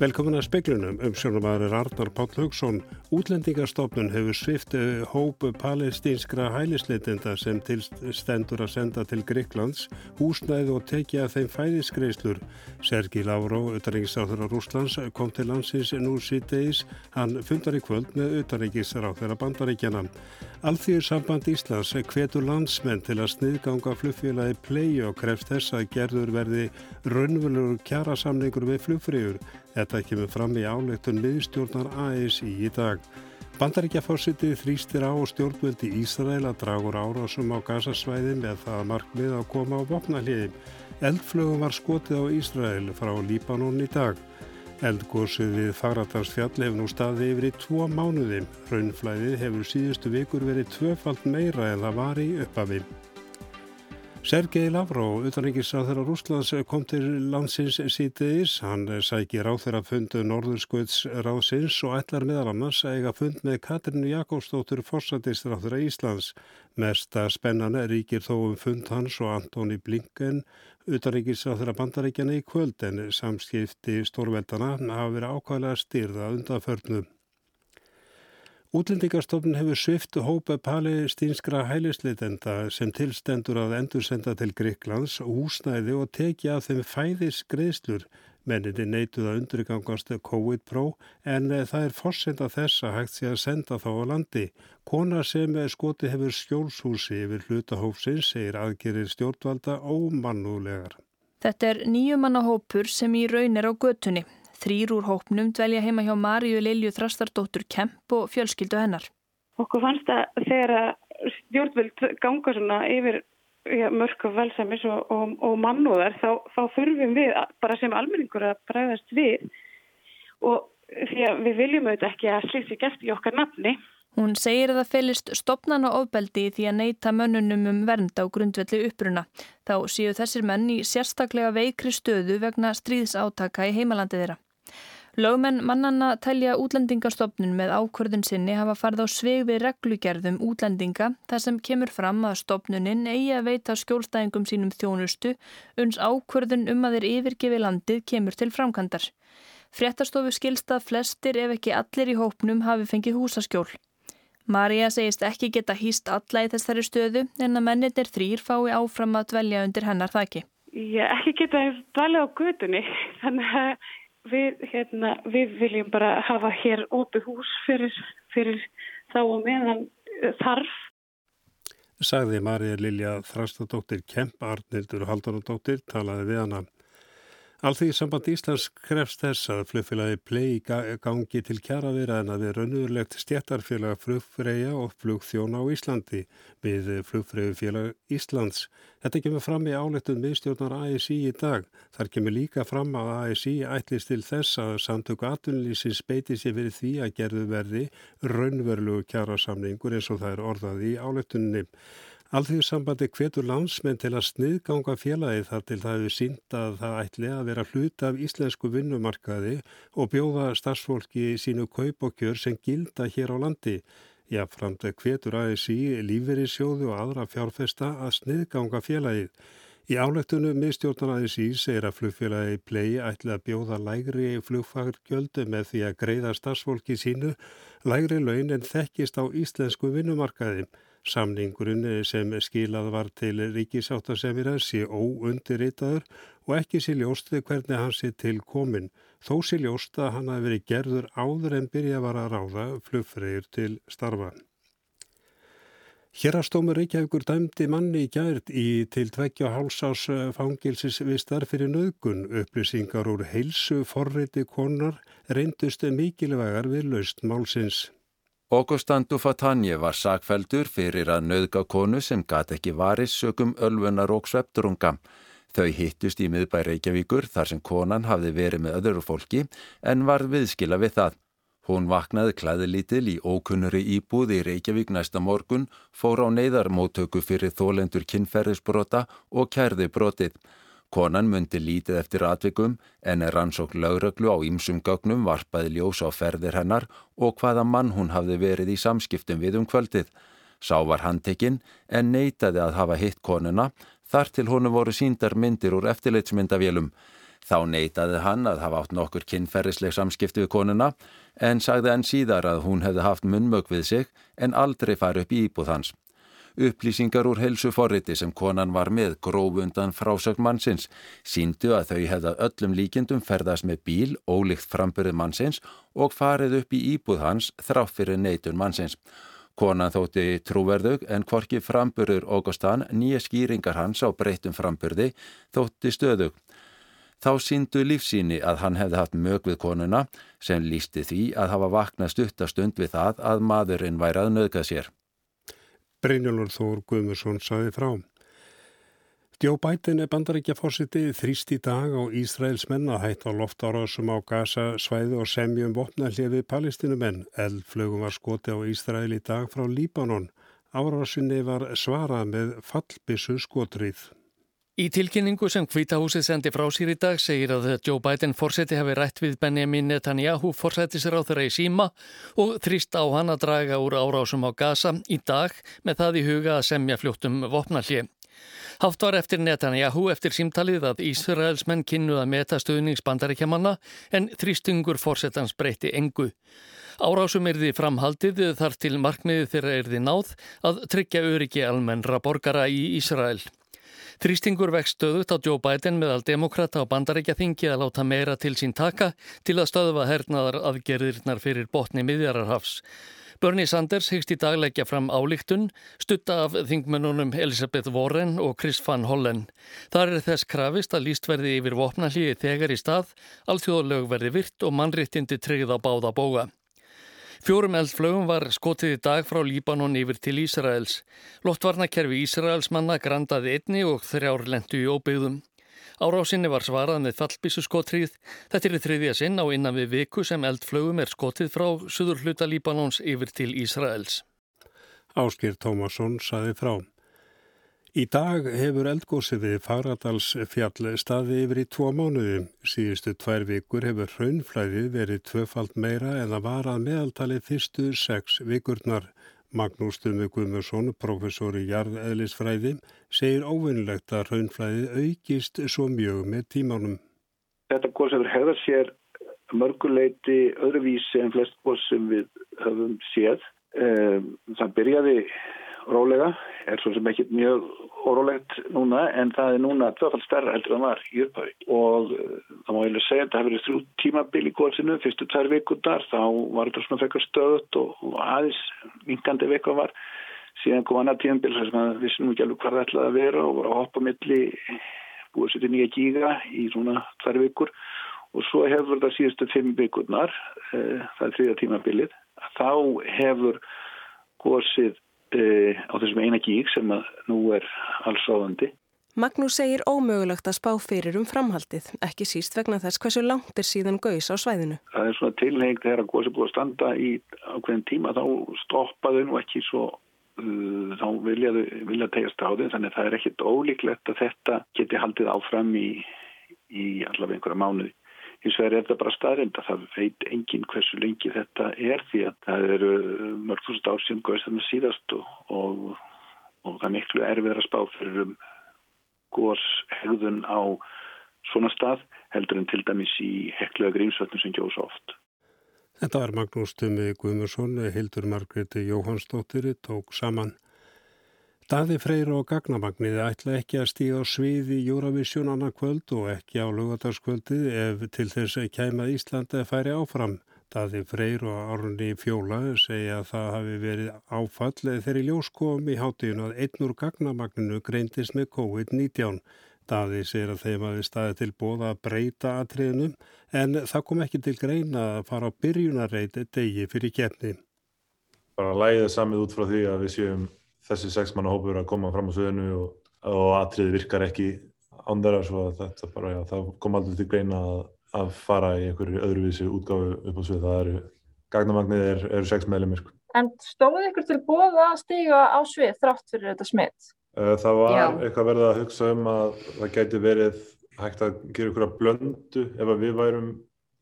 Velkomin að speklunum um sjónumæður Arnar Páll Haugsson. Útlendingarstofnun hefur svift hópu palestinskra hælisleitenda sem tilstendur að senda til Greiklands, húsnæði og tekja þeim fæðiskreislur. Sergi Lavró, utanrikiðsáþur á Rúslands, kom til landsins nú síðdeis. Hann fundar í kvöld með utanrikiðsáþur að bandaríkjana. Alþýður samband Íslands hvetur landsmenn til að sniðganga flugfélagi plei og krefst þess að gerður verði raunvölur kjærasamningur við flugfrýjur. Þetta kemur fram í áleiktun miðstjórnar ASI í dag. Bandaríkjafársitið þrýstir á stjórnvöldi Ísrael að dragur árásum á gasasvæði með það markmið að koma á vopnahliðin. Eldflögum var skotið á Ísrael frá Líbanon í dag. Eldgósið við Fagradalsfjall hefur nú staði yfir í tvo mánuði. Raunflæðið hefur síðustu vikur verið tvöfalt meira en það var í uppafi. Sergei Lavrov, utanrikiðsráþur á Rúslands, kom til landsins síðdeis. Hann sækir ráþur að fundu Norðurskvölds ráðsins og ætlar meðal annars að eiga fund með Katrinu Jakobsdóttur fórsættistráþur að Íslands. Mesta spennan ríkir þó um fund hans og Antoni Blinken Utaríkisráþur að bandaríkjana í kvöld en samskipti stórveldana hafa verið ákvæmlega styrða undanförnum. Útlendingarstofnun hefur sviftu hópa palestinskra hælisleitenda sem tilstendur að endursenda til Greiklands, húsnæði og tekja af þeim fæðis greiðslur Menninni neituð að undurgangast COVID-pró en það er fórsenda þess að hægt sé að senda þá á landi. Kona sem skoti hefur skjólshúsi yfir hlutahófsins segir aðgerir stjórnvalda ómannúlegar. Þetta er nýjumannahópur sem í raun er á götunni. Þrýr úr hópnum dvelja heima hjá Marju Lilju Þrastardóttur Kemp og fjölskyldu hennar. Okkur fannst að þegar stjórnvöld ganga svona yfir mörg og velsamis og, og, og mannúðar þá, þá þurfum við bara sem almenningur að bregðast við og því að við viljum auðvitað ekki að sér gert í okkar nafni. Hún segir að það felist stopnan og ofbeldi því að neyta mönnunum um vernd á grundvelli uppruna. Þá séu þessir menn í sérstaklega veikri stöðu vegna stríðsátaka í heimalandi þeirra. Lögmenn mannanna telja útlendingastofnun með ákvörðun sinni hafa farið á sveg við reglugerðum útlendinga þar sem kemur fram að stofnunin eigi að veita skjólstæðingum sínum þjónustu uns ákvörðun um að þeir yfirgefi landið kemur til framkandar. Fréttastofu skilsta flestir ef ekki allir í hópnum hafi fengið húsaskjól. Marja segist ekki geta hýst alla í þessari stöðu en að mennir þrýr fái áfram að dvelja undir hennar þakki. Ég ekki geta dvelja á gutunni þannig að við, hérna, við viljum bara hafa hér ópið hús fyrir, fyrir þá og meðan eh, þarf. Sagði Marja Lilja Þrastadóttir Kemp Arnildur Haldanadóttir talaði við hana. Alþví samband Íslands krefst þess að flugfélagi plei gangi til kjara vera en að við raunurlegt stjættarfélag flugfreyja og flugþjóna á Íslandi við flugfreyjufélag Íslands. Þetta kemur fram í álettun miðstjórnar ASI í dag. Þar kemur líka fram að ASI ætlist til þess að samtöku atunlýsins beiti sér fyrir því að gerðu verði raunverlu kjara samningur eins og það er orðað í álettunni. Alþjóðsambandi hvetur landsmenn til að sniðganga félagi þar til það hefur sínt að það ætli að vera hlut af íslensku vinnumarkaði og bjóða starfsfólki sínu kaup og kjör sem gilda hér á landi. Jáframt hvetur ASI, lífverðisjóðu og aðra fjárfesta að sniðganga félagið. Í álegtunum miðstjórnar ASI segir að flugfélagi plei ætli að bjóða lægri flugfagrgjöldu með því að greiða starfsfólki sínu lægri laun en þekkist á íslensku vinnumarkaði. Samningurinn sem skilað var til ríkisáttasemira sé óundirritaður og ekki sé ljóstið hvernig hann sé til komin. Þó sé ljóst að hann hafi verið gerður áður en byrja var að ráða flugfreyjur til starfa. Hérastómur Reykjavíkur dæmdi manni í gært í til tveggja hálsás fangilsis við starf fyrir nöðgun. Upplýsingar úr heilsu forreiti konar reyndust mikilvægar við laust málsins. Augustandu Fatanje var sakveldur fyrir að nöðga konu sem gat ekki varis sögum ölfunar og svepturunga. Þau hittust í miðbæ Reykjavíkur þar sem konan hafði verið með öðru fólki en var viðskila við það. Hún vaknaði klæðilítil í ókunnuri íbúð í Reykjavík næsta morgun, fór á neyðarmótöku fyrir þólendur kinnferðisbrota og kærði brotið. Konan myndi lítið eftir atvikum en er rannsók lögröglu á ýmsum gögnum varpaði ljós á ferðir hennar og hvaða mann hún hafði verið í samskiptum við um kvöldið. Sá var handtekinn en neytaði að hafa hitt konuna þar til honu voru síndar myndir úr eftirleitsmyndavélum. Þá neytaði hann að hafa átt nokkur kinnferðisleg samskipti við konuna en sagði enn síðar að hún hefði haft munmög við sig en aldrei farið upp í íbúð hans. Upplýsingar úr helsu forriti sem konan var með grófundan frásögn mannsins síndu að þau hefða öllum líkendum ferðast með bíl ólíkt frambyrð mannsins og farið upp í íbúð hans þrátt fyrir neitun mannsins. Konan þótti trúverðug en hvorki frambyrður Ógustan nýja skýringar hans á breytum frambyrði þótti stöðug. Þá síndu lífsíni að hann hefði haft mög við konuna sem lísti því að hafa vaknað stuttastund við það að maðurinn væri að nöðka sér. Brynjólur Þór Guðmursson saði frá. Djó bætin er bandaríkja fórsiti þrýst í dag á Ísraels menn að hætta loftárásum á Gaza svæði og semjum vopnallið palestinumenn. Eldflögum var skoti á Ísrael í dag frá Líbanon. Árásinni var svarað með fallbissu skotrið. Í tilkynningu sem Hvítahúsið sendi frá sér í dag segir að Joe Biden fórseti hafi rætt við Benjamin Netanyahu þeirra í síma og þrýst á hann að draga úr árásum á Gaza í dag með það í huga að semja fljóttum vopnallið. Haft var eftir Netanyahu eftir símtalið að Ísraelsmenn kynnuð að meta stuðningsbandaríkjamanna en þrýstungur fórsetans breyti engu. Árásum er því framhaldið þar til markmiðið þeirra er því náð að tryggja öryggi almennra borgara í Ísrael. Þrýstingur vext stöðut á Joe Biden meðal demokrata á bandarækja þingi að láta meira til sín taka til að stöðva hernaðar aðgerðirnar fyrir botni miðjararhafs. Bernie Sanders hyggst í dag leggja fram álíktun, stutta af þingmennunum Elizabeth Warren og Chris Van Hollen. Þar er þess krafist að líst verði yfir vopnallíi þegar í stað, alþjóðalög verði virt og mannrittindi tryggð á báða bóga. Fjórum eldflögum var skotið í dag frá Líbanon yfir til Ísraels. Loftvarnakerfi Ísraels manna grandaði einni og þrjár lendu í óbyggðum. Árásinni var svarað með fallbísu skotrið. Þetta er þriðja sinn á innan við viku sem eldflögum er skotið frá suður hluta Líbanons yfir til Ísraels. Áskir Tómasson saði frá. Í dag hefur eldgósið við Fagradalsfjall staði yfir í tvo mánuði. Síðustu tvær vikur hefur hraunflæðið verið tvöfalt meira en að var að meðaltali fyrstu sex vikurnar. Magnús Stummi Guðmursson, professor í jarðeðlisfræði, segir óvinnlegt að hraunflæðið aukist svo mjög með tímánum. Þetta gós hefur hefðað sér mörguleiti öðruvísi en flest gós sem við höfum séð. Ehm, það byrjaði rólega, er svo sem ekki mjög órólegt núna en það er núna tvöfald stærra heldur það var í upphafi. Og uh, það má ég segja að það hefur verið þrjú tímabil í góðsinu, fyrstu tvær vikundar þá var þetta svona fekkar stöðut og, aðeins minkandi vika var. Síðan kom annar tímabil þess að við vissum ekki alveg hvað það ætlaði að vera og voru að hoppa milli búið sér til nýja gíga í svona tvær vikur. Og svo hefur það síðustu fimm vikundar, uh, það er þriða tímabilið, þá hefur góðsið e, á þessum eina gík sem nú er allsáðandi. Magnús segir ómögulegt að spá fyrir um framhaldið, ekki síst vegna þess hversu langt er síðan gauðs á svæðinu. Það er svona tilhengt þegar að góðs er búið að standa í ákveðin tíma þá stoppaðu nú ekki svo uh, þá viljaðu vilja tegjast á þið þannig að það er ekkit ólíklegt að þetta geti haldið áfram í, í allavega einhverja mánuði. Hins vegar er þetta bara staðrind að það veit enginn hversu lengi þetta er því að það eru mörg þúsund ár sem góðist þarna síðast og, og, og það er miklu erfiðar að spá fyrir um góðs hegðun á svona stað heldur en til dæmis í hekluða grímsvöldum sem gjóðs oft. Þetta var Magnús Tumi Guðmursson, Hildur Margreti Jóhannsdóttir tók saman Daði Freyr og Gagnamagniði ætla ekki að stíga á svið í Júravisjón annar kvöld og ekki á lögadagskvöldið ef til þess að kæma Íslanda færi áfram. Daði Freyr og Árni Fjóla segja að það hafi verið áfall þegar í ljós kom í hátíðinu að einn úr Gagnamagninu greindist með COVID-19. Daði segir að þeim hafi staðið til bóða að breyta atriðinu en það kom ekki til greina að fara á byrjunarreit degi fyrir kefni. Bara læðið samið út frá því að við séum þessi sex manna hópur að koma fram á söðinu og, og atriði virkar ekki ándara svo að þetta bara, já, það kom aldrei til greina að, að fara í einhverju öðruvísi útgáfu upp á svið, það eru gagnamagnið er, eru sex meðlumir. Sko. En stóði ykkur til bóða að stíga á svið þrátt fyrir þetta smitt? Það var já. eitthvað verið að hugsa um að það gæti verið hægt að gera ykkur að blöndu ef að við værum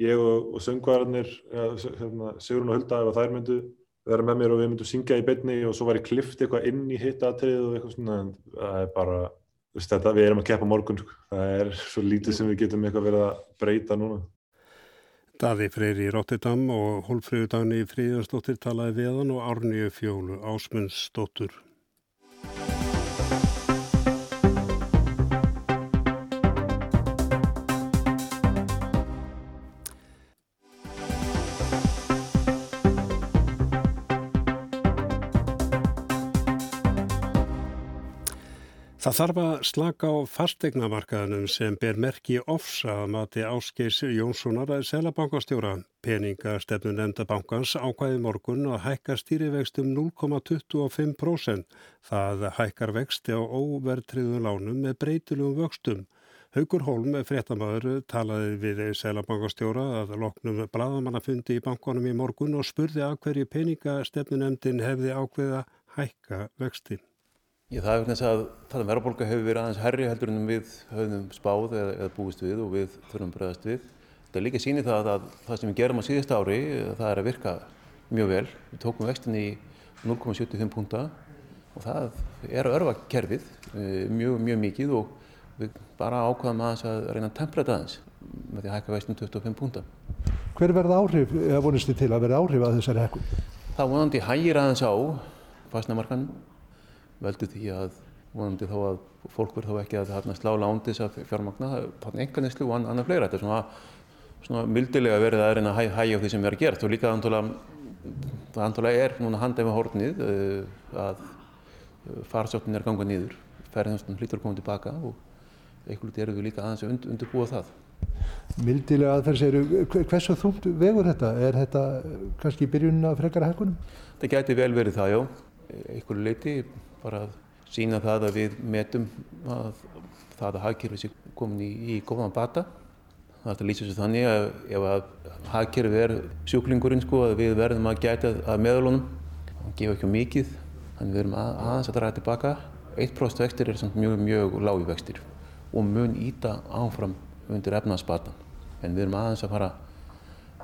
ég og, og söngvararnir, hérna, Sigrun og Hulda ef að þær myndu vera með mér og við myndum syngja í beinni og svo var ég klift eitthvað inn í hittatrið og eitthvað svona en það er bara þetta, við erum að keppa morgun sko. það er svo lítið sem við getum eitthvað verið að breyta núna Daði Freyri Rotterdam og Hólfröðu Dagni Fríðarsdóttir talaði við hann og Árníu Fjólu Ásmundsdóttur Það þarf að slaka á fastegnamarkaðunum sem ber merki ofsa að mati Áskeis Jónssonar að selabankastjóra. Peningastefnu nefnda bankans ákvæði morgun að hækka stýrivextum 0,25%. Það hækkar vexti á óvertriðu lánum með breytilum vöxtum. Haugur Holm, fréttamaður, talaði við selabankastjóra að loknum bladamannafundi í bankonum í morgun og spurði að hverju peningastefnu nefndin hefði ákveða hækka vexti. Ég, það er vegna þess að það verðbólka hefur verið aðeins herri heldur en við höfum spáð eða, eða búist við og við þurfum bregðast við. Þetta er líka sínið það að það sem við gerum á síðust ári það er að virka mjög vel. Við tókum vextin í 0,75 punta og það er að örfa kerfið eh, mjög, mjög mikið og við bara ákvaðum aðeins að reyna að tempra þetta aðeins með því að hækka vextin 25 punta. Hver verða áhrif, eða vonist þið til að verða áhrif að þessari hækkun? Það vonandi hægir aðeins á fastnamarkanum veldur því að vonandi þá að fólk verður þá ekki að þarna slá lándis af fjármagna, þarna enganislu og annað fleira. Þetta er svona, svona mildilega verið að reyna að hæ, hægja á því sem er að gera og líka það andalega er núna handað með hórnið uh, að uh, farsóttin er gangað nýður, ferðinstun hlýtur að koma tilbaka og eitthvað eru við líka aðeins að und, undirbúa það. Mildilega aðferðs eru, hversu þúmt vegur þetta? Er þetta kannski byrjunna frekara hækkunum? Það gæti vel verið það, já. Eitthvað leiti bara að sína það að við metum að það að hagkerfið sé komin í, í góðan bata. Það að lýsa sér þannig að ef að hagkerfið er sjúklingurinn sko að við verðum að gæta að meðalunum og gefa ekki mikið. Þannig við erum að, aðeins að draga tilbaka. 1% vextir er samt mjög, mjög lági vextir og mun íta áfram undir efnaðsbatan. En við erum aðeins að fara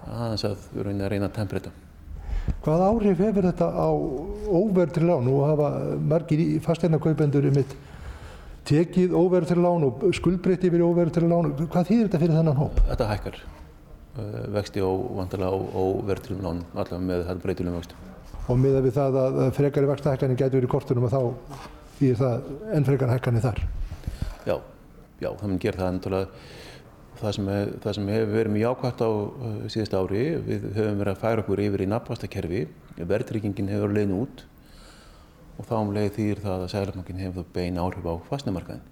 aðeins að við erum að reyna að tempra þetta. Hvað áhrif hefur þetta á óverðri lán og hafa margir fasteinarkaupendur um mitt tekið óverðri lán og skuldbreytti yfir óverðri lán? Hvað þýðir þetta fyrir þennan hóp? Þetta hækkar uh, vexti og vantilega á óverðri lán allavega með þetta breytilegum vexti. Og miða við það að frekari vakstahækkanir getur verið í kortunum og þá þýðir það enn frekar hækkanir þar? Já, já, það mun gera það enn það sem, er, það sem hefur verið mjög ákvæmt á uh, síðust ári, við höfum verið að færa okkur yfir í nafnvastakerfi, verðtryggingin hefur leiðin út og þá um leið þýr það að Sælabankin hefur bein áhrif á fastnumarkaðin.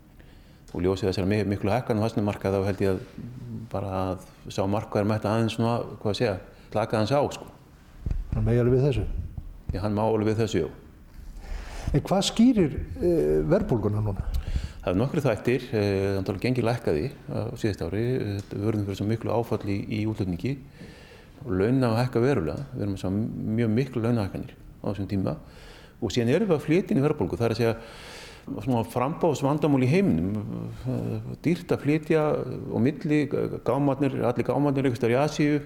Og ljósið þessar miklu hekkan á fastnumarkað þá held ég að bara að sá markaðar mætti aðeins svona, hvað að segja, laka aðeins á sko. Hann megi alveg við þessu? Já, hann má alveg við þessu, já. En hvað skýrir e, verðbólguna núna? Það er nokkru þættir, þannig að það gengir lækkaði á síðast ári, við verðum fyrir svo miklu áfall í, útlutningi og launa að hækka verulega, við erum svo mjög miklu launahækkanir á þessum tíma. Og síðan erum við að flytja inn í verðbólgu, það er að segja frambáðsvandamál í heiminum, dýrt að flytja og milli, gámatnir, allir gámatnir eitthvað í Asíu,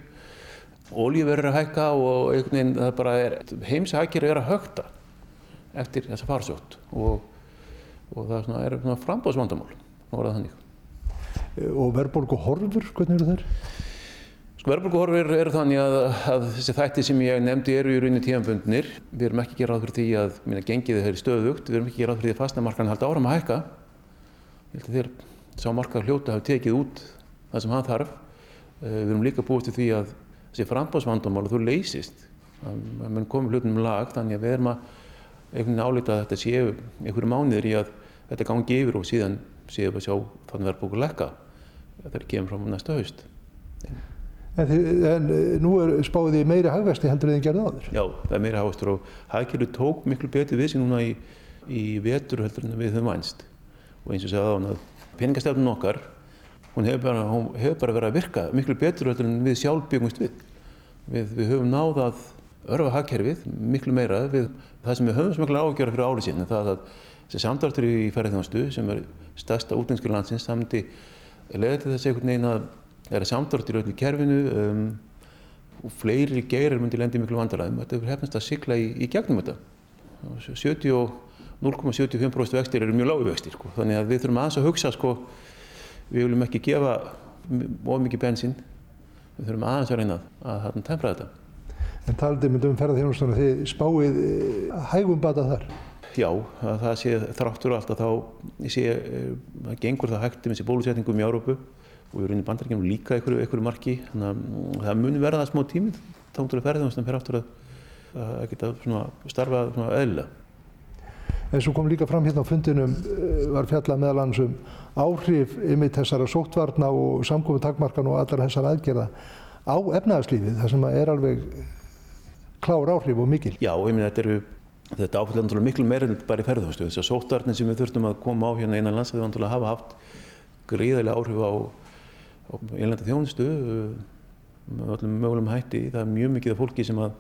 ólíverður að hækka og einhvern veginn það bara er, heimsækir er að högta eftir þessa farsótt. Og og það er svona, er svona frambóðsvandamál og verða þannig. Og verðbólgu horfur, hvernig eru þær? Sko verðbólgu horfur eru er þannig að, að þessi þætti sem ég nefndi eru í rauninni tímanbundnir. Við erum ekki gerað fyrir því að minna gengið þeir stöðugt, við erum ekki gerað fyrir því að fastnamarkan haldi áram að hækka. Ég held að þeir sá markað hljóta hafa tekið út það sem hann þarf. Eh, við erum líka búist til því að þessi frambóðsvandamál þú leysist, að mann komið hlutunum lag þannig að við erum að einhvern veginn álita að þetta séu einhverju mánuður í að þetta gangi yfir og síðan séu við að sjá þannig að lekka þegar það kemur fram á næsta haust. En, en nú er spáðið meiri hagvexti heldur en þið gerði áður? Já, það er meiri hagvextur og hagkerfi tók miklu betur við sér núna í, í vetur heldur en við höfum vænst og eins og segja þá að peningastefnun okkar hún hefur bara, hefur bara verið að virka miklu betur heldur en við sjálf byggumst við. Við, við höfum náðað örfa hagkerfið miklu meira við það sem við höfum smöglega ágjörða fyrir árið síðan það að þessi samdráttur í ferðarþjónustu sem er stærsta útlenskur landsins samti leðið til þess einhvern veginn að það er samdráttur í öllu kerfinu um, og fleiri geirar myndi lendi miklu vandaræðum þetta er hefnast að sigla í, í gegnum þetta. 70 og 0,75% vextir eru mjög lágu vextir sko. þannig að við þurfum aðeins að hugsa sko, við viljum ekki gefa of mikið bensín. Við þurfum aðeins að reyna að, að tempra þetta En taldi myndum um ferðarþjónustuna þið spáið eh, hægum bata þar? Já, það sé þráttur alltaf þá sé eh, að gengur það hægt um þessi bólusetningum í Árópu og við erum í bandaríkjum líka einhverju, einhverju marki þannig að mm, það muni verða það smá tímið þá mútur að ferðarþjónustan fyrir aftur að, að geta starfa eðlilega. En svo kom líka fram hérna á fundinum eh, var fjallað meðal annars um áhrif yfir þessara sóttvarna og samkomi takmarkan og allar þessar aðgerða á efnaðarslífið þar sem er alveg klár áhrif og mikil. Já, ég minn þetta eru þetta áfæðlega miklu meira en bara í ferðarþjóðstu. Þessar sóttvarnir sem við þurftum að koma á hérna einan lands að við hafa haft gríðarlega áhrif á, á einlanda þjónustu með öllum mögulegum hætti. Það er mjög mikið af fólki sem að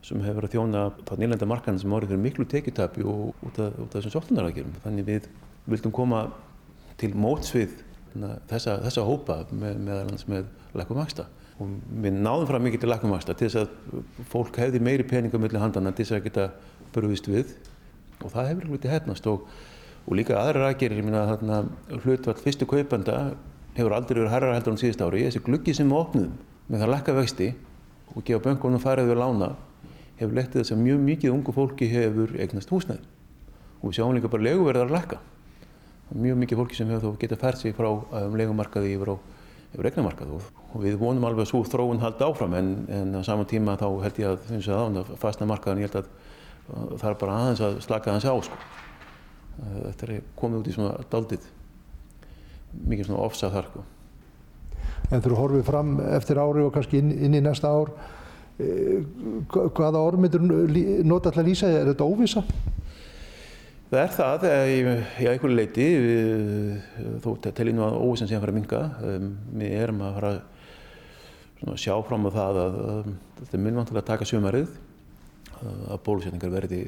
sem hefur verið að þjóna á nýlenda markaðin sem árið fyrir miklu tekitapi og út af, þessum svolunaraðgjörum. Þannig við vildum koma til mótsvið þessa, þessa hópa með, með, með. Og við náðum fram mikið til lækumvægsta til þess að fólk hefði meiri peninga mellir handana til þess að geta bröðist við. Og það hefur hluti hefnast og, og líka aðra aðgerir, ég minna þarna hlutvall fyrstu kaupanda hefur aldrei verið herra heldur á síðust ári. Þessi gluggi sem við opnum með það lækka vexti og gefa böngunum farið við lána hefur lettið þess að mjög mikið ungu fólki hefur eignast húsnæði. Og við sjáum líka bara leguverðar að lækka. Mjög mikið fólki sem hefur þá getað fært sig frá um, legumarkaði yfir á yfir eignamarkað og, við vonum alveg að svo þróun haldi áfram en, en á saman tíma þá held ég að það að fastna markaðan ég held að það er bara aðeins að slaka aðeins á sko. þetta er komið út í svona daldið mikið svona ofsað þar sko. En þú horfið fram eftir ári og kannski inn, inn í næsta ár Eh, hvaða orðmyndur nota alltaf lýsa, er þetta óvisa? Það er það, í, einhverju leiti, þó tellir nú að óvissan sé að fara að minga. Við erum að fara að sjá fram á það að, að þetta er munvantilega að taka sömarið, að bólusetningar verði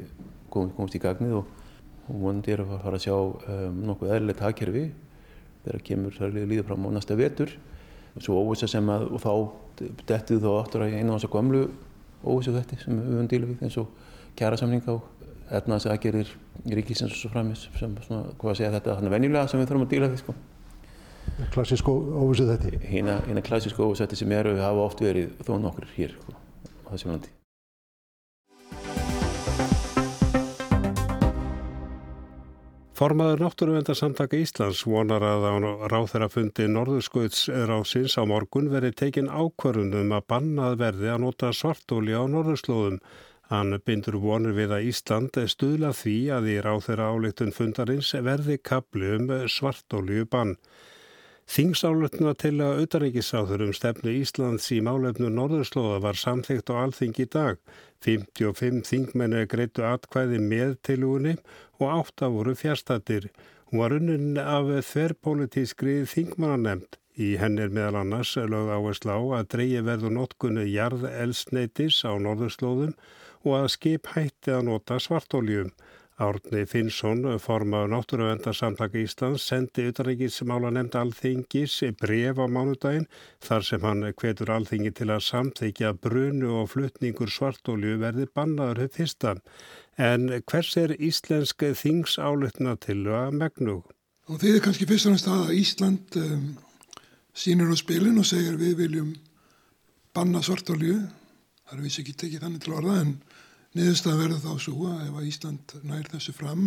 komist í gagnið og, og vonandi er að fara að sjá um, nokkuð eðlilegt hagkerfi þegar kemur særlega líða fram á næsta vetur svo óvisa sem að, og þá dettið þá áttur að einu af þessar gömlu óvisa þetta sem við höfum díla við eins og kjærasamning á efnaðs aðgerir í ríkisins og svo framis sem svona, hvað að segja þetta, þannig venjulega sem við þurfum að díla við sko. Klassísku óvisa þetta? Hina klassísku óvisa þetta sem eru hafa oft verið þó nokkur hér sko, á þessu landi. Formaður náttúruvendarsamtaka Íslands vonar að á ráþærafundi Norðurskauts rásins á morgun verið tekin ákvarðunum að bannað verði að nota svartóli á norðurslóðum. Hann bindur vonur við að Ísland stuðla því að í ráþæra áleiktun fundarins verði kapli um svartóliu bann. Þingsáletna til að auðaríkisáður um stefnu Íslands í málefnu Norðurslóða var samþygt á alþing í dag. 55 þingmennu greitu atkvæði með tilugunni og átta voru fjárstatir. Hún var unnin af þverrpolítískri þingmannanemnd. Í henn er meðal annars lögð áherslu á að dreyja verðu notkunni jarð elsneitis á norðurslóðum og að skip hætti að nota svartóljum. Árni Finnsson, formaður Náttúruvendarsamtaka Íslands, sendi utanrikismála nefnd alþingis bref á mánudaginn þar sem hann hvetur alþingi til að samþykja brunu og flutningur svartólju verði bannaður höf fyrsta. En hvers er íslensk þingsálutna til að megnu? Og þið er kannski fyrst og næst að Ísland um, sínur á spilin og segir við viljum banna svartólju. Það er vissi ekki tekið þannig til orða en niðurstað verður þá svo að ef að Ísland nær þessu fram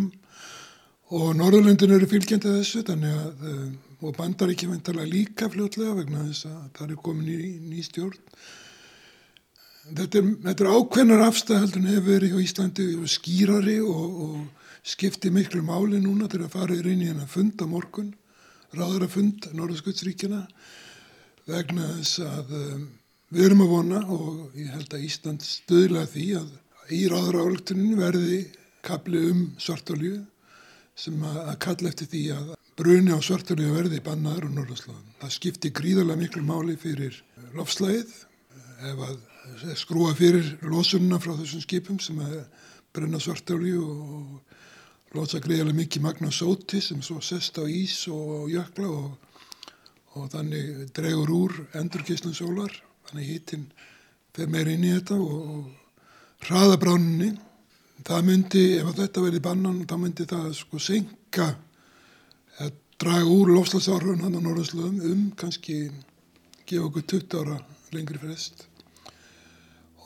og Norðurlöndin eru fylgjandi þessu að eh, og bandar ekki veintalega líka fljótlega vegna þess að það er komin í ný stjórn. Þetta er, þetta er ákveðnar afstæð heldur hefur verið hjá Íslandi og skýrari og, og skipti miklu máli núna til að fara í reyni en að funda morgun ráður að funda Norðurskjöldsríkjana vegna þess að um, við erum að vona og ég held að Ísland stöðla því að í ráðráðlöktuninu verði kapli um svartolju sem að kalla eftir því að bruni á svartolju verði bannaður á Norðurslóðum. Það skipti gríðarlega miklu máli fyrir lofslæðið ef að skrúa fyrir losununa frá þessum skipum sem að brenna svartolju og lótsa greiðarlega mikið magna sóti sem svo sest á ís og jökla og, og þannig dregur úr endurkíslun sólar þannig hítinn fer meir inn í þetta og hraðabránunni Það myndi, ef þetta verði bannan, þá myndi það sko senka, draga úr lofslagsárhörun hann á Norðurslöðum um kannski gefa okkur 20 ára lengri frest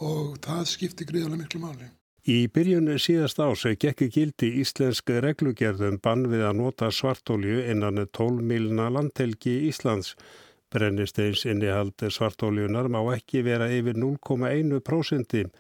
og það skipti gríðarlega miklu máli. Í byrjun síðast ás gekk gildi íslensk reglugerðum bann við að nota svartólju innan 12 milna landhelgi Íslands. Brennisteins innihald svartóljunar má ekki vera yfir 0,1%.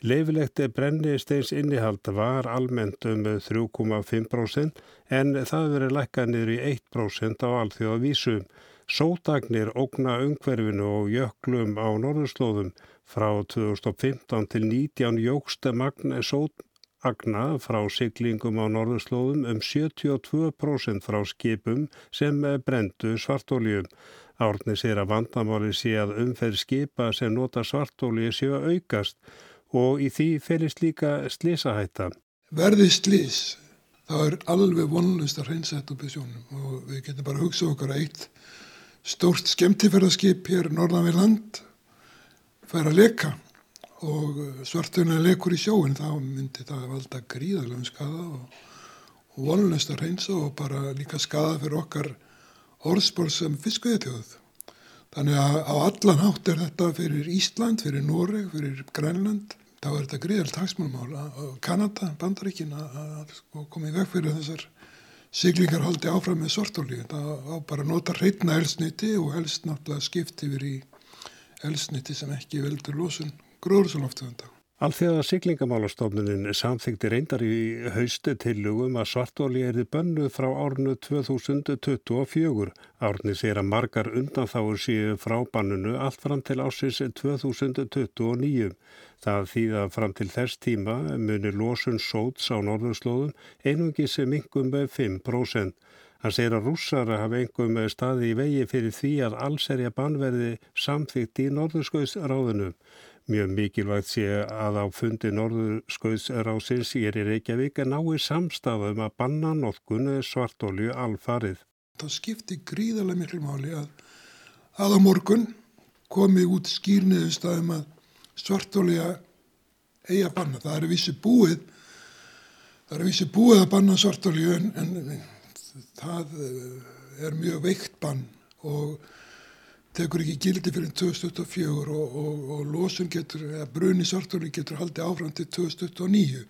Leifilegt brennisteins innihald var almennt um 3,5% en það verið lækkað niður í 1% á alþjóða vísum. Sótagnir ógna umhverfinu og jöklum á norðurslóðum frá 2015 til 19 jógsta magn sótagna frá siglingum á norðurslóðum um 72% frá skipum sem brendu svartólju. Árni sér að vandamáli sé að umferð skipa sem nota svartóli séu aukast og í því felist líka slísahætta. Verði slís, þá er alveg vonlust að hreinsætt upp í sjónum og við getum bara að hugsa okkar að eitt stórt skemmtifæraskip hér norðan við land fær að leka og svartunlega lekur í sjóin þá myndi það valda gríðarlega skada og, og vonlust að hreinsa og bara líka skada fyrir okkar orðspór sem fiskveðitjóð. Þannig að á allan hátt er þetta fyrir Ísland, fyrir Noreg, fyrir Grænland. Þá er þetta gríðalt hagsmálmála og Kanada, bandaríkin að sko, koma í veg fyrir þessar siglingar haldi áfram með sortólíu. Það á bara að nota hreitna elsniti og helst náttúrulega skipt yfir í elsniti sem ekki veldur losun gróðursaloftegunda. Alþjóða siglingamálastofnunin samþykti reyndar í haustu tillugum að svartóli erði bönnuð frá árnu 2024. Árni sér að margar undanþáur séu frá bannunu allt fram til ásins 2029. Það þýða fram til þess tíma munir losun sóts á norðurslóðum einungi sem yngum með 5%. Hann segir að rússara hafa engum staði í vegi fyrir því að allserja bannverði samþykt í norðurskauðsráðinu. Mjög mikilvægt sé að á fundi Norðurskauðsrásins ég er í Reykjavík en nái samstafum að banna notkunu svartólju alfarið. Það skipti gríðarlega miklu máli að, að á morgun komi út skýrniðustafum að svartólja eigi að banna. Það er vissi búið, það er vissi búið að banna svartólju en, en það er mjög veikt bann og tekur ekki gildi fyrir 2024 og, og, og losun getur, eða bruni sartóli getur haldið áfram til 2029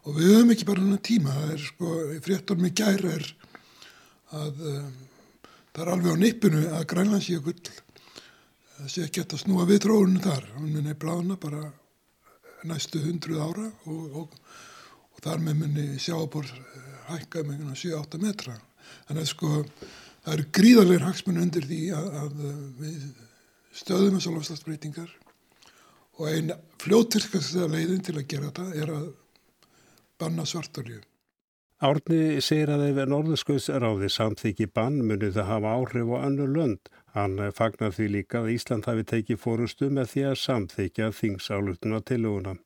og við höfum ekki bara hann tíma, það er sko, fréttar með gæra er að um, það er alveg á nippinu að grænlandsjökull það sé ekki að snúa við tróðunum þar, hann munni blána bara næstu hundruð ára og, og þar með munni sjábor hækka með 7-8 metra, þannig að sko það eru gríðarlegar hagsmunni undir því að, að við stöðum þessar lofslagsbreytingar og einn fljóttirkast leiðin til að gera þetta er að banna svartolju. Árni segir að ef Norðurskauðsráði samþykji bann munið það hafa áhrif á annu lönd. Hann fagnar því líka að Ísland hafi tekið fórustu með því að samþykja þingsálutuna til húnna.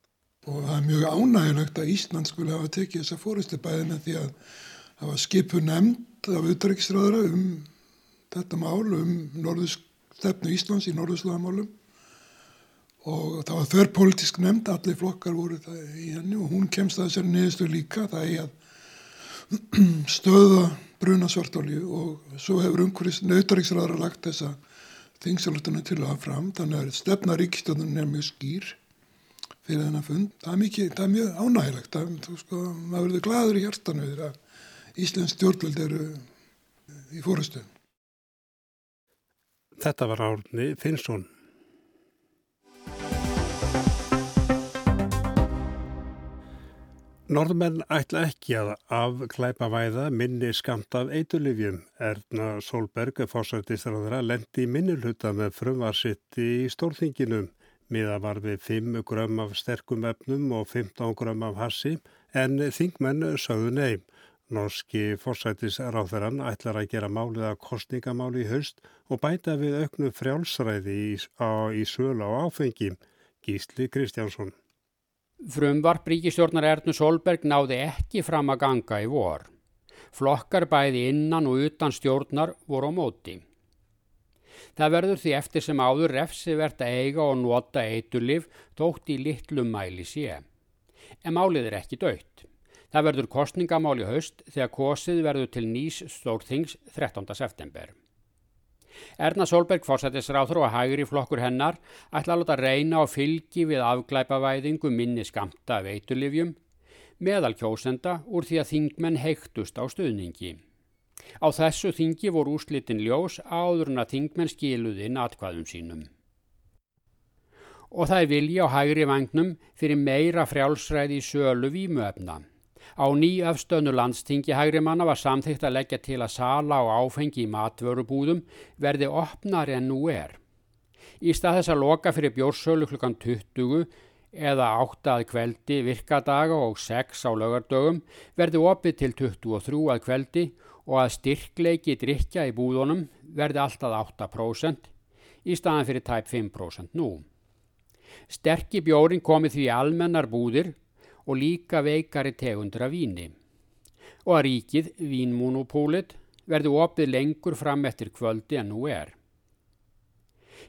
Og það er mjög ánægilegt að Ísland skulle hafa tekið þessa fórustu bæði með því að hafa skipu nefnd af auðvitaðriksræðara um þetta mál, um stefnu Íslands í norðurslagamálum og það var þörr politísk nefnd, allir flokkar voru í henni og hún kemst að þessari niðurstu líka, það er að stöða bruna svartálju og svo hefur umhverjast auðvitaðriksræðara lagt þessa þingsalutinu til að fram, þannig að stefna ríkistöðunum er mjög skýr fyrir þennan fund. Það er, mikið, það er mjög ánægilegt, það, sko, maður verður gladur í hjartanu við það Íslands stjórnvöld eru í fórastu. Þetta var Árni Finnsson. Norðmenn ætla ekki að afklæpa væða minni skamt af eitulifjum. Erna Solberg, fórsættisraðra, lendi minnilhuta með frumvarsitt í stórþinginum. Miða var við 5 grömm af sterkum efnum og 15 grömm af hassi en þingmenn sögðu nefn. Norski forsætisráþarann ætlar að gera málið að kostningamáli í haust og bæta við auknu frjálsræði í, á, í sölu á áfengi. Gísli Kristjánsson. Frumvarp ríkistjórnar Ernu Solberg náði ekki fram að ganga í vor. Flokkar bæði innan og utan stjórnar voru á móti. Það verður því eftir sem áður refsi verðt að eiga og nota eitulif tótt í litlum mæli sé. En málið er ekki dögt. Það verður kostningamál í haust þegar kosið verður til nýs stórþings 13. september. Erna Solberg fórsættisráþur og hægri flokkur hennar ætla að láta reyna á fylgi við afglæpavæðingu minni skamta veitulifjum meðal kjósenda úr því að þingmenn heiktust á stuðningi. Á þessu þingi voru úslitin ljós áður en að þingmenn skiluðinn atkvæðum sínum. Og það er vilja á hægri vagnum fyrir meira frjálsræði í sölu vímuefna. Á nýjafstönu landstingi hægri manna var samþygt að leggja til að sala og áfengi í matvörubúðum verði opnar en nú er. Í stað þess að loka fyrir bjórsölu klukkan 20 eða 8 að kveldi virkadaga og 6 á lögardögum verði opið til 23 að kveldi og að styrkleiki drikja í búðunum verði alltaf 8% í staðan fyrir tæp 5% nú. Sterki bjórin komi því almennar búðir og líka veikari tegundra víni. Og að ríkið, vínmonopólit, verði opið lengur fram eftir kvöldi en nú er.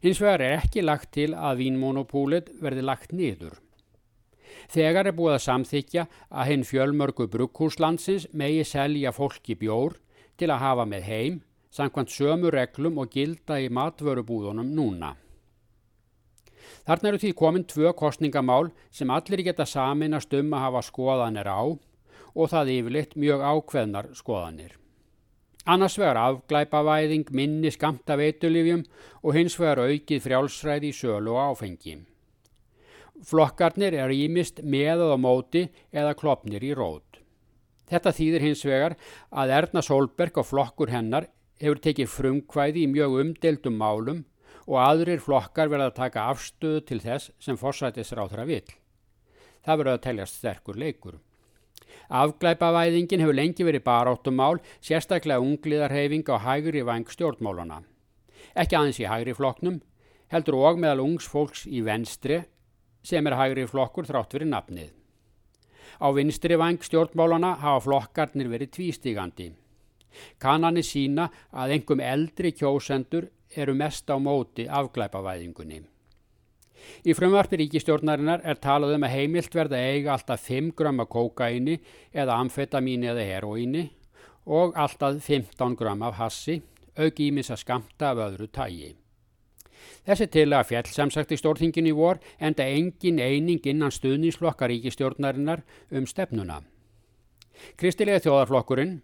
Hins vegar er ekki lagt til að vínmonopólit verði lagt niður. Þegar er búið að samþykja að hinn fjölmörgu brugghúslandsins megi selja fólki bjór til að hafa með heim samkvæmt sömu reglum og gilda í matvörubúðunum núna. Þarna eru því komin tvö kostningamál sem allir geta saminast um að hafa skoðanir á og það yfirleitt mjög ákveðnar skoðanir. Annars vegar afglæpavæðing minni skamta veitulifjum og hins vegar aukið frjálsræði í sölu og áfengi. Flokkarnir er ímist með og móti eða klopnir í rót. Þetta þýðir hins vegar að Erna Solberg og flokkur hennar hefur tekið frumkvæði í mjög umdeldum málum og aðrir flokkar verða að taka afstöðu til þess sem forsætisráþra vill. Það verður að teljast sterkur leikur. Afglæpavæðingin hefur lengi verið baráttumál, sérstaklega ungliðarheyfing á hægri vang stjórnmálana. Ekki aðeins í hægri flokknum, heldur og meðal ungs fólks í venstri sem er hægri flokkur þrátt fyrir nafnið. Á vinstri vang stjórnmálana hafa flokkarnir verið tvístígandi. Kannanir sína að engum eldri kjósendur eru mest á móti afglæpavæðingunni. Í frumvarpi ríkistjórnarinnar er talað um að heimilt verða eiga alltaf 5 grömma kókaini eða amfetamíni eða heroíni og alltaf 15 grömma af hassi, auk ímis að skamta af öðru tægi. Þessi til að fjall samsagt í stórþingin í vor enda engin eining innan stuðnísflokkar ríkistjórnarinnar um stefnuna. Kristilega þjóðarflokkurinn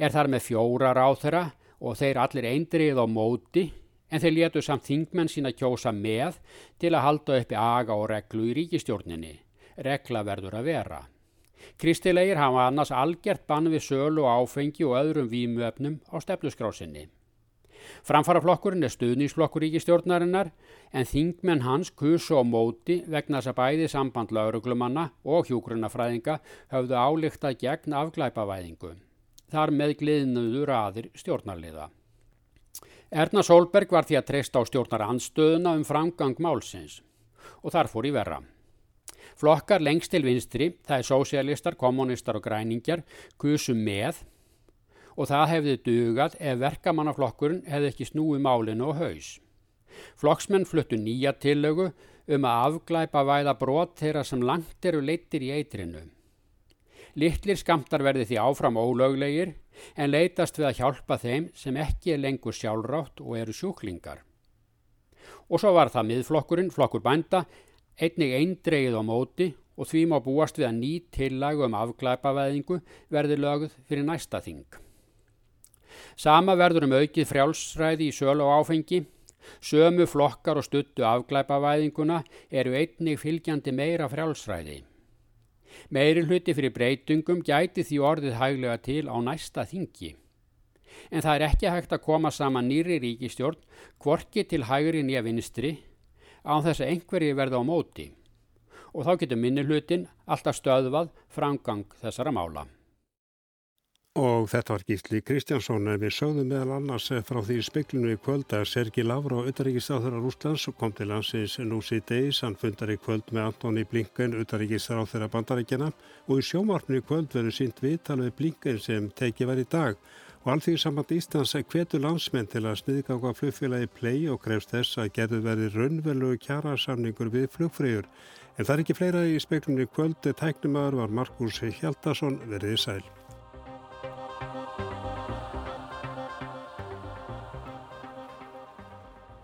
er þar með fjóra ráþera og þeir allir eindrið á móti en þeir letu samt þingmenn sína kjósa með til að halda uppi aga og reglu í ríkistjórninni. Regla verður að vera. Kristilegir hafa annars algjört bann við sölu og áfengi og öðrum vímuöfnum á stefnuskrásinni. Framfaraflokkurinn er stuðnísflokkur ríkistjórnarinnar en þingmenn hans kusu á móti vegna þess að bæði samband lauruglumanna og hjúgrunafræðinga höfðu álíktað gegn afglæpavæðingu. Þar með gliðnuður aðir stjórnarliða. Erna Solberg var því að treysta á stjórnaranstöðuna um framgang málsins og þar fór í verra. Flokkar lengst til vinstri, það er sósialistar, kommunistar og græningjar, kusu með og það hefði dugað ef verkamannaflokkurinn hefði ekki snúið málinu og haus. Flokksmenn fluttu nýja tillögu um að afglæpa væða brot þeirra sem langt eru leittir í eitrinu. Littlir skamtar verði því áfram ólöglegir en leitast við að hjálpa þeim sem ekki er lengur sjálfrátt og eru sjúklingar. Og svo var það miðflokkurinn, flokkur bænda, einnig eindreið á móti og því má búast við að ný tillag um afglæpavæðingu verði lögð fyrir næsta þing. Sama verður um aukið frjálsræði í sölu og áfengi. Sömu flokkar og stuttu afglæpavæðinguna eru einnig fylgjandi meira frjálsræði. Meiri hluti fyrir breytungum gæti því orðið hæglega til á næsta þingi. En það er ekki hægt að koma saman nýri ríkistjórn, kvorki til hægri nýja vinstri, án þess að einhverji verða á móti. Og þá getur minni hlutin alltaf stöðvað framgang þessara mála. Og þetta var Gísli Kristjánsson en við sögðum meðal annars frá því spiklinu í kvöld að Sergi Lavró, utaríkisáþurar Úslands, kom til landsins nú síð degis. Hann fundar í kvöld með Antoni Blinken, utaríkisáþurar bandaríkjana og í sjómarfni í kvöld verður sínt viðtal við Blinken sem tekið var í dag. Og allþví saman Íslands hvetur landsmenn til að sniðganga flugfélagi play og krefst þess að gerðu verið raunverlu kjara samningur við flugfrýjur. En það er ekki fleira í speiklunni kvöld, tæknumöður var Markus Hjaldarsson verið í sæl.